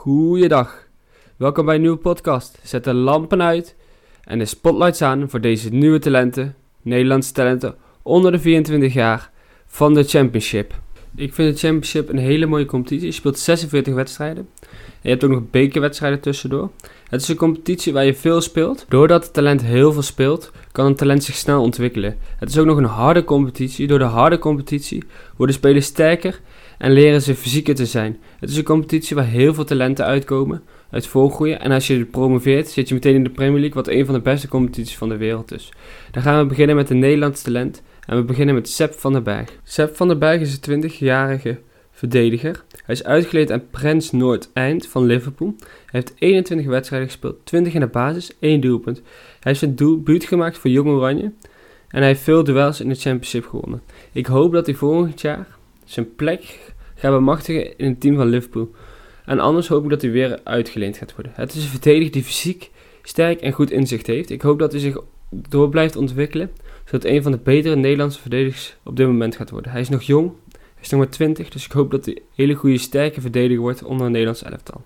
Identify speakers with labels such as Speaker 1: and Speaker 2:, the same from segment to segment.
Speaker 1: Goeiedag, welkom bij een nieuwe podcast. Zet de lampen uit en de spotlights aan voor deze nieuwe talenten, Nederlandse talenten onder de 24 jaar van de Championship. Ik vind de Championship een hele mooie competitie. Je speelt 46 wedstrijden. En je hebt ook nog bekerwedstrijden tussendoor. Het is een competitie waar je veel speelt. Doordat het talent heel veel speelt, kan een talent zich snel ontwikkelen. Het is ook nog een harde competitie. Door de harde competitie worden spelers sterker en leren ze fysieker te zijn. Het is een competitie waar heel veel talenten uitkomen, uit voorgroeien. En als je promoveert, zit je meteen in de Premier League, wat een van de beste competities van de wereld is. Dan gaan we beginnen met een Nederlands talent. En we beginnen met Sepp van der Berg. Sepp van der Berg is een 20-jarige verdediger. Hij is uitgeleend aan Prens Noord-Eind van Liverpool. Hij heeft 21 wedstrijden gespeeld, 20 in de basis, 1 doelpunt. Hij heeft zijn debuut gemaakt voor Jong Oranje. En hij heeft veel duels in de Championship gewonnen. Ik hoop dat hij volgend jaar zijn plek gaat bemachtigen in het team van Liverpool. En anders hoop ik dat hij weer uitgeleend gaat worden. Het is een verdediger die fysiek sterk en goed inzicht heeft. Ik hoop dat hij zich door blijft ontwikkelen, zodat een van de betere Nederlandse verdedigers op dit moment gaat worden. Hij is nog jong, hij is nog maar 20, dus ik hoop dat hij een hele goede sterke verdediger wordt onder een Nederlands elftal.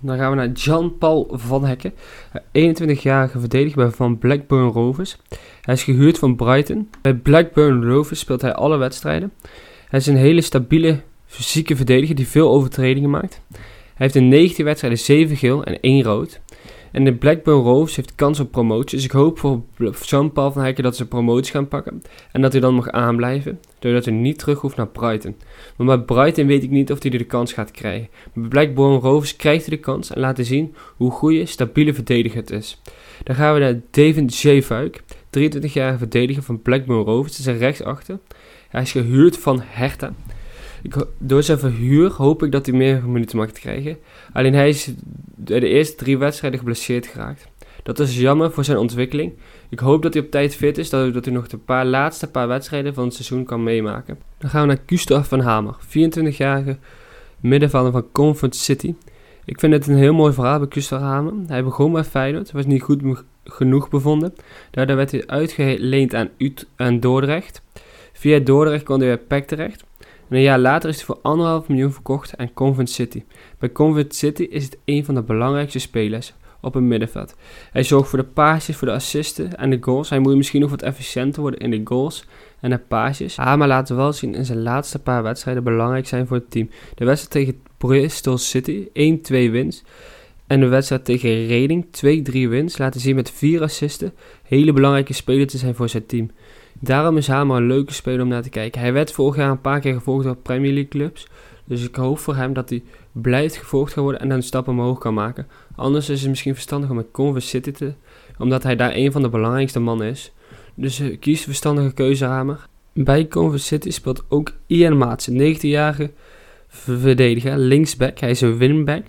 Speaker 1: Dan gaan we naar Jan-Paul van Hekken, 21-jarige verdediger van Blackburn Rovers. Hij is gehuurd van Brighton. Bij Blackburn Rovers speelt hij alle wedstrijden. Hij is een hele stabiele fysieke verdediger die veel overtredingen maakt. Hij heeft in 19 wedstrijden 7 geel en 1 rood. En de Blackburn Rovers heeft kans op promotie. Dus ik hoop voor Jean-Paul van Hekken dat ze promotie gaan pakken. En dat hij dan mag aanblijven. Doordat hij niet terug hoeft naar Brighton. Maar bij Brighton weet ik niet of hij de kans gaat krijgen. Bij Blackburn Rovers krijgt hij de kans en laten zien hoe goede, stabiele verdediger het is. Dan gaan we naar David Zeefuik. 23-jarige verdediger van Blackburn Rovers. Dat is rechtsachter. Hij is gehuurd van Hertha. Ik, door zijn verhuur hoop ik dat hij meer minuten mag krijgen. Alleen hij is de eerste drie wedstrijden geblesseerd geraakt. Dat is jammer voor zijn ontwikkeling. Ik hoop dat hij op tijd fit is, dat, dat hij nog de paar laatste paar wedstrijden van het seizoen kan meemaken. Dan gaan we naar Gustav van Hamer, 24-jarige middenvelder van Comfort City. Ik vind het een heel mooi verhaal bij Gustav Hamer. Hij begon bij Feyenoord, was niet goed genoeg bevonden. Daardoor werd hij uitgeleend aan, Ut aan Dordrecht. Via Dordrecht kwam hij bij PEC terecht. En een jaar later is hij voor anderhalf miljoen verkocht aan Convent City. Bij Convent City is het een van de belangrijkste spelers op het middenveld. Hij zorgt voor de paasjes, voor de assisten en de goals. Hij moet misschien nog wat efficiënter worden in de goals en de paasjes. Laten we wel zien in zijn laatste paar wedstrijden belangrijk zijn voor het team. De wedstrijd tegen Bristol City, 1-2 winst. En de wedstrijd tegen Reading, 2-3 winst. Laten zien met vier assisten hele belangrijke speler te zijn voor zijn team. Daarom is Hamer een leuke speler om naar te kijken. Hij werd vorig jaar een paar keer gevolgd door Premier League clubs. Dus ik hoop voor hem dat hij blijft gevolgd gaat worden en dan stappen omhoog kan maken. Anders is het misschien verstandig om met Converse City te... Omdat hij daar een van de belangrijkste mannen is. Dus uh, kies verstandige keuze Hamer. Bij Converse City speelt ook Ian Maats, een 19-jarige verdediger, linksback. Hij is een winback.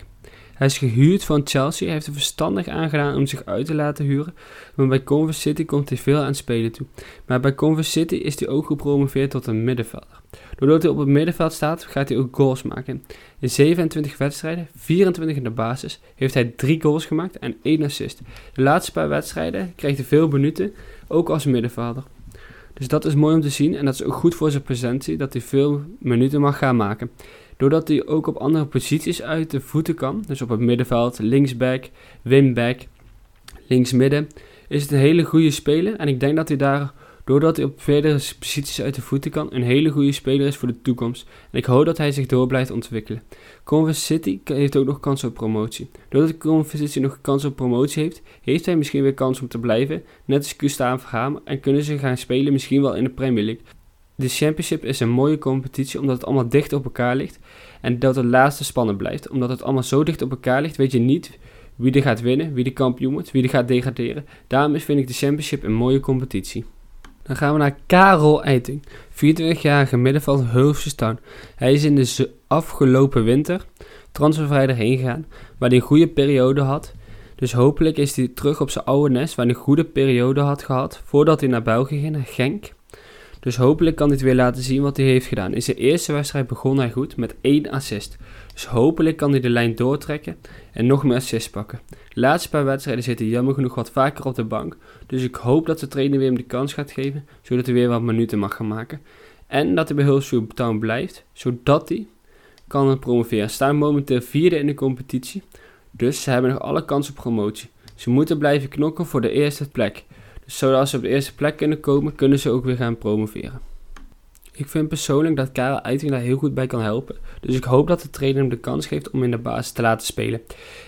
Speaker 1: Hij is gehuurd van Chelsea. Hij heeft er verstandig aangedaan om zich uit te laten huren. Maar bij Converse City komt hij veel aan spelen toe. Maar bij Converse City is hij ook gepromoveerd tot een middenvelder. Doordat hij op het middenveld staat, gaat hij ook goals maken. In 27 wedstrijden, 24 in de basis, heeft hij 3 goals gemaakt en 1 assist. De laatste paar wedstrijden krijgt hij veel minuten, ook als middenvelder. Dus dat is mooi om te zien en dat is ook goed voor zijn presentie, dat hij veel minuten mag gaan maken. Doordat hij ook op andere posities uit de voeten kan, dus op het middenveld, linksback, wingback, linksmidden, is het een hele goede speler. En ik denk dat hij daar, doordat hij op verdere posities uit de voeten kan, een hele goede speler is voor de toekomst. En ik hoop dat hij zich door blijft ontwikkelen. Converse City heeft ook nog kans op promotie. Doordat Converse City nog kans op promotie heeft, heeft hij misschien weer kans om te blijven, net als Gustav Hamer, en kunnen ze gaan spelen misschien wel in de Premier League. De Championship is een mooie competitie omdat het allemaal dicht op elkaar ligt en dat het laatste spannend blijft. Omdat het allemaal zo dicht op elkaar ligt, weet je niet wie er gaat winnen, wie de kampioen wordt, wie er gaat degraderen. Daarom vind ik de Championship een mooie competitie. Dan gaan we naar Karel Eiting, 24-jarige middenveld Hulfse Town. Hij is in de afgelopen winter transfervrij erheen gegaan, waar hij een goede periode had. Dus hopelijk is hij terug op zijn oude nest, waar hij een goede periode had gehad, voordat hij naar België ging, Genk. Dus hopelijk kan het weer laten zien wat hij heeft gedaan. In zijn eerste wedstrijd begon hij goed met één assist. Dus hopelijk kan hij de lijn doortrekken en nog meer assists pakken. De laatste paar wedstrijden zit hij jammer genoeg wat vaker op de bank. Dus ik hoop dat de trainer weer hem de kans gaat geven, zodat hij weer wat minuten mag gaan maken. En dat hij bij Hillsview Town blijft, zodat hij kan promoveren. Ze staan momenteel vierde in de competitie, dus ze hebben nog alle kans op promotie. Ze moeten blijven knokken voor de eerste plek. Zodat ze op de eerste plek kunnen komen, kunnen ze ook weer gaan promoveren. Ik vind persoonlijk dat Karel Eiting daar heel goed bij kan helpen. Dus ik hoop dat de trainer hem de kans geeft om in de basis te laten spelen.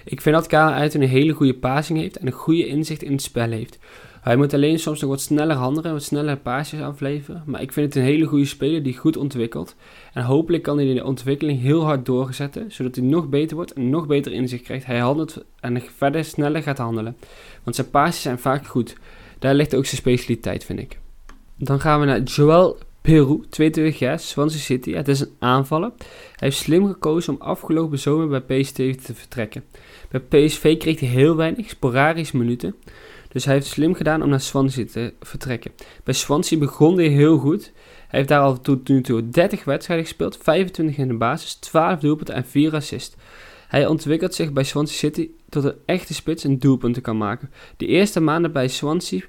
Speaker 1: Ik vind dat Karel Eiting een hele goede passing heeft en een goede inzicht in het spel heeft. Hij moet alleen soms nog wat sneller handelen, wat sneller paasjes afleveren. Maar ik vind het een hele goede speler die goed ontwikkelt. En hopelijk kan hij de ontwikkeling heel hard doorzetten, zodat hij nog beter wordt en nog beter inzicht krijgt. Hij handelt en verder sneller gaat handelen. Want zijn paasjes zijn vaak goed. Daar ligt ook zijn specialiteit, vind ik. Dan gaan we naar Joel Peru, 22 jaar, Swansea City. Het is een aanvaller. Hij heeft slim gekozen om afgelopen zomer bij PSV te vertrekken. Bij PSV kreeg hij heel weinig, sporadisch minuten. Dus hij heeft slim gedaan om naar Swansea te vertrekken. Bij Swansea begon hij heel goed. Hij heeft daar al tot nu toe 30 wedstrijden gespeeld, 25 in de basis, 12 doelpunten en 4 assists. Hij ontwikkelt zich bij Swansea City tot een echte spits en doelpunten kan maken. De eerste maanden bij Swansea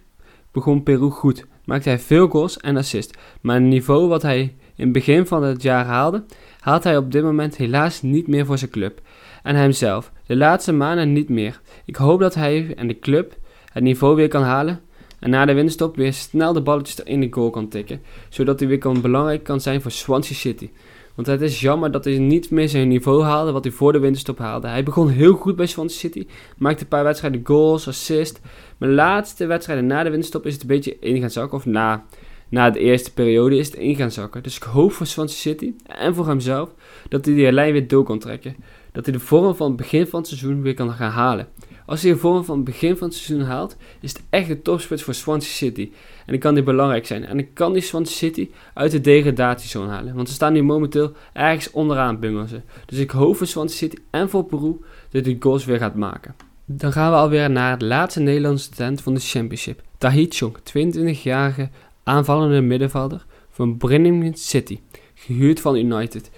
Speaker 1: begon Peru goed, maakte hij veel goals en assists. Maar het niveau wat hij in het begin van het jaar haalde, haalt hij op dit moment helaas niet meer voor zijn club. En hemzelf. De laatste maanden niet meer. Ik hoop dat hij en de club het niveau weer kan halen en na de winststop weer snel de balletjes in de goal kan tikken, zodat hij weer kan belangrijk kan zijn voor Swansea City. Want het is jammer dat hij niet meer zijn niveau haalde wat hij voor de winterstop haalde. Hij begon heel goed bij Swansea City, maakte een paar wedstrijden goals, assist. Maar de laatste wedstrijden na de winterstop is het een beetje in gaan zakken. Of na, na de eerste periode is het in gaan zakken. Dus ik hoop voor Swansea City en voor hemzelf dat hij die lijn weer door kan trekken. Dat hij de vorm van het begin van het seizoen weer kan gaan halen. Als hij de vorm van het begin van het seizoen haalt, is het echt de topspits voor Swansea City. En dan kan die belangrijk zijn. En dan kan die Swansea City uit de degradatiezone halen. Want ze staan nu momenteel ergens onderaan bungelen ze. Dus ik hoop voor Swansea City en voor Peru dat hij goals weer gaat maken. Dan gaan we alweer naar het laatste Nederlandse talent van de Championship. Tahit Chong, 22-jarige aanvallende middenvelder van Birmingham City. Gehuurd van United.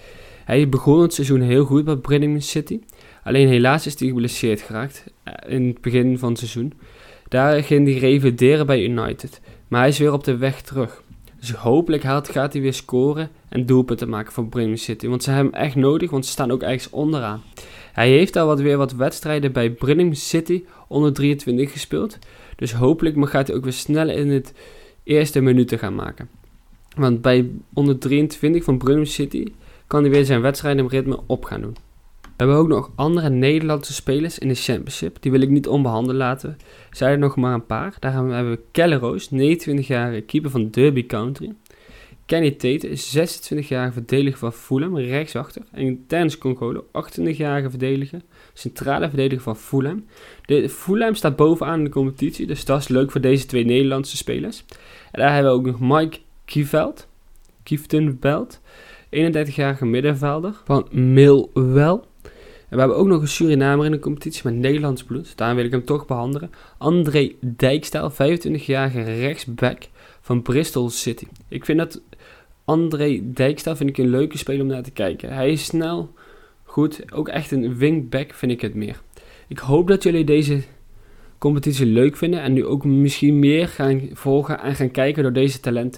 Speaker 1: Hij begon het seizoen heel goed bij Birmingham City. Alleen helaas is hij geblesseerd geraakt eh, in het begin van het seizoen. Daar ging hij revideren bij United. Maar hij is weer op de weg terug. Dus hopelijk gaat hij weer scoren en doelpunten maken voor Birmingham City. Want ze hebben hem echt nodig, want ze staan ook ergens onderaan. Hij heeft al wat, weer wat wedstrijden bij Birmingham City onder 23 gespeeld. Dus hopelijk gaat hij ook weer sneller in het eerste minuten gaan maken. Want bij onder 23 van Birmingham City kan hij weer zijn wedstrijdenritme op gaan doen. We hebben ook nog andere Nederlandse spelers in de Championship. Die wil ik niet onbehandeld laten. Zijn er nog maar een paar. Daar hebben we Kelle Roos, 29-jarige keeper van Derby Country. Kenny Tate, 26-jarige verdediger van Fulham, rechtsachter. En Terence Congolo, 28-jarige verdediger, centrale verdediger van Fulham. De, Fulham staat bovenaan in de competitie, dus dat is leuk voor deze twee Nederlandse spelers. En daar hebben we ook nog Mike Kieveld, Kieftenveld, 31-jarige middenvelder van Millwell. En we hebben ook nog een Surinamer in de competitie met Nederlands bloed. Daarom wil ik hem toch behandelen. André Dijkstijl, 25-jarige rechtsback van Bristol City. Ik vind dat André Dijkstijl vind ik een leuke speler om naar te kijken. Hij is snel, goed, ook echt een wingback vind ik het meer. Ik hoop dat jullie deze competitie leuk vinden en nu ook misschien meer gaan volgen en gaan kijken door deze talenten.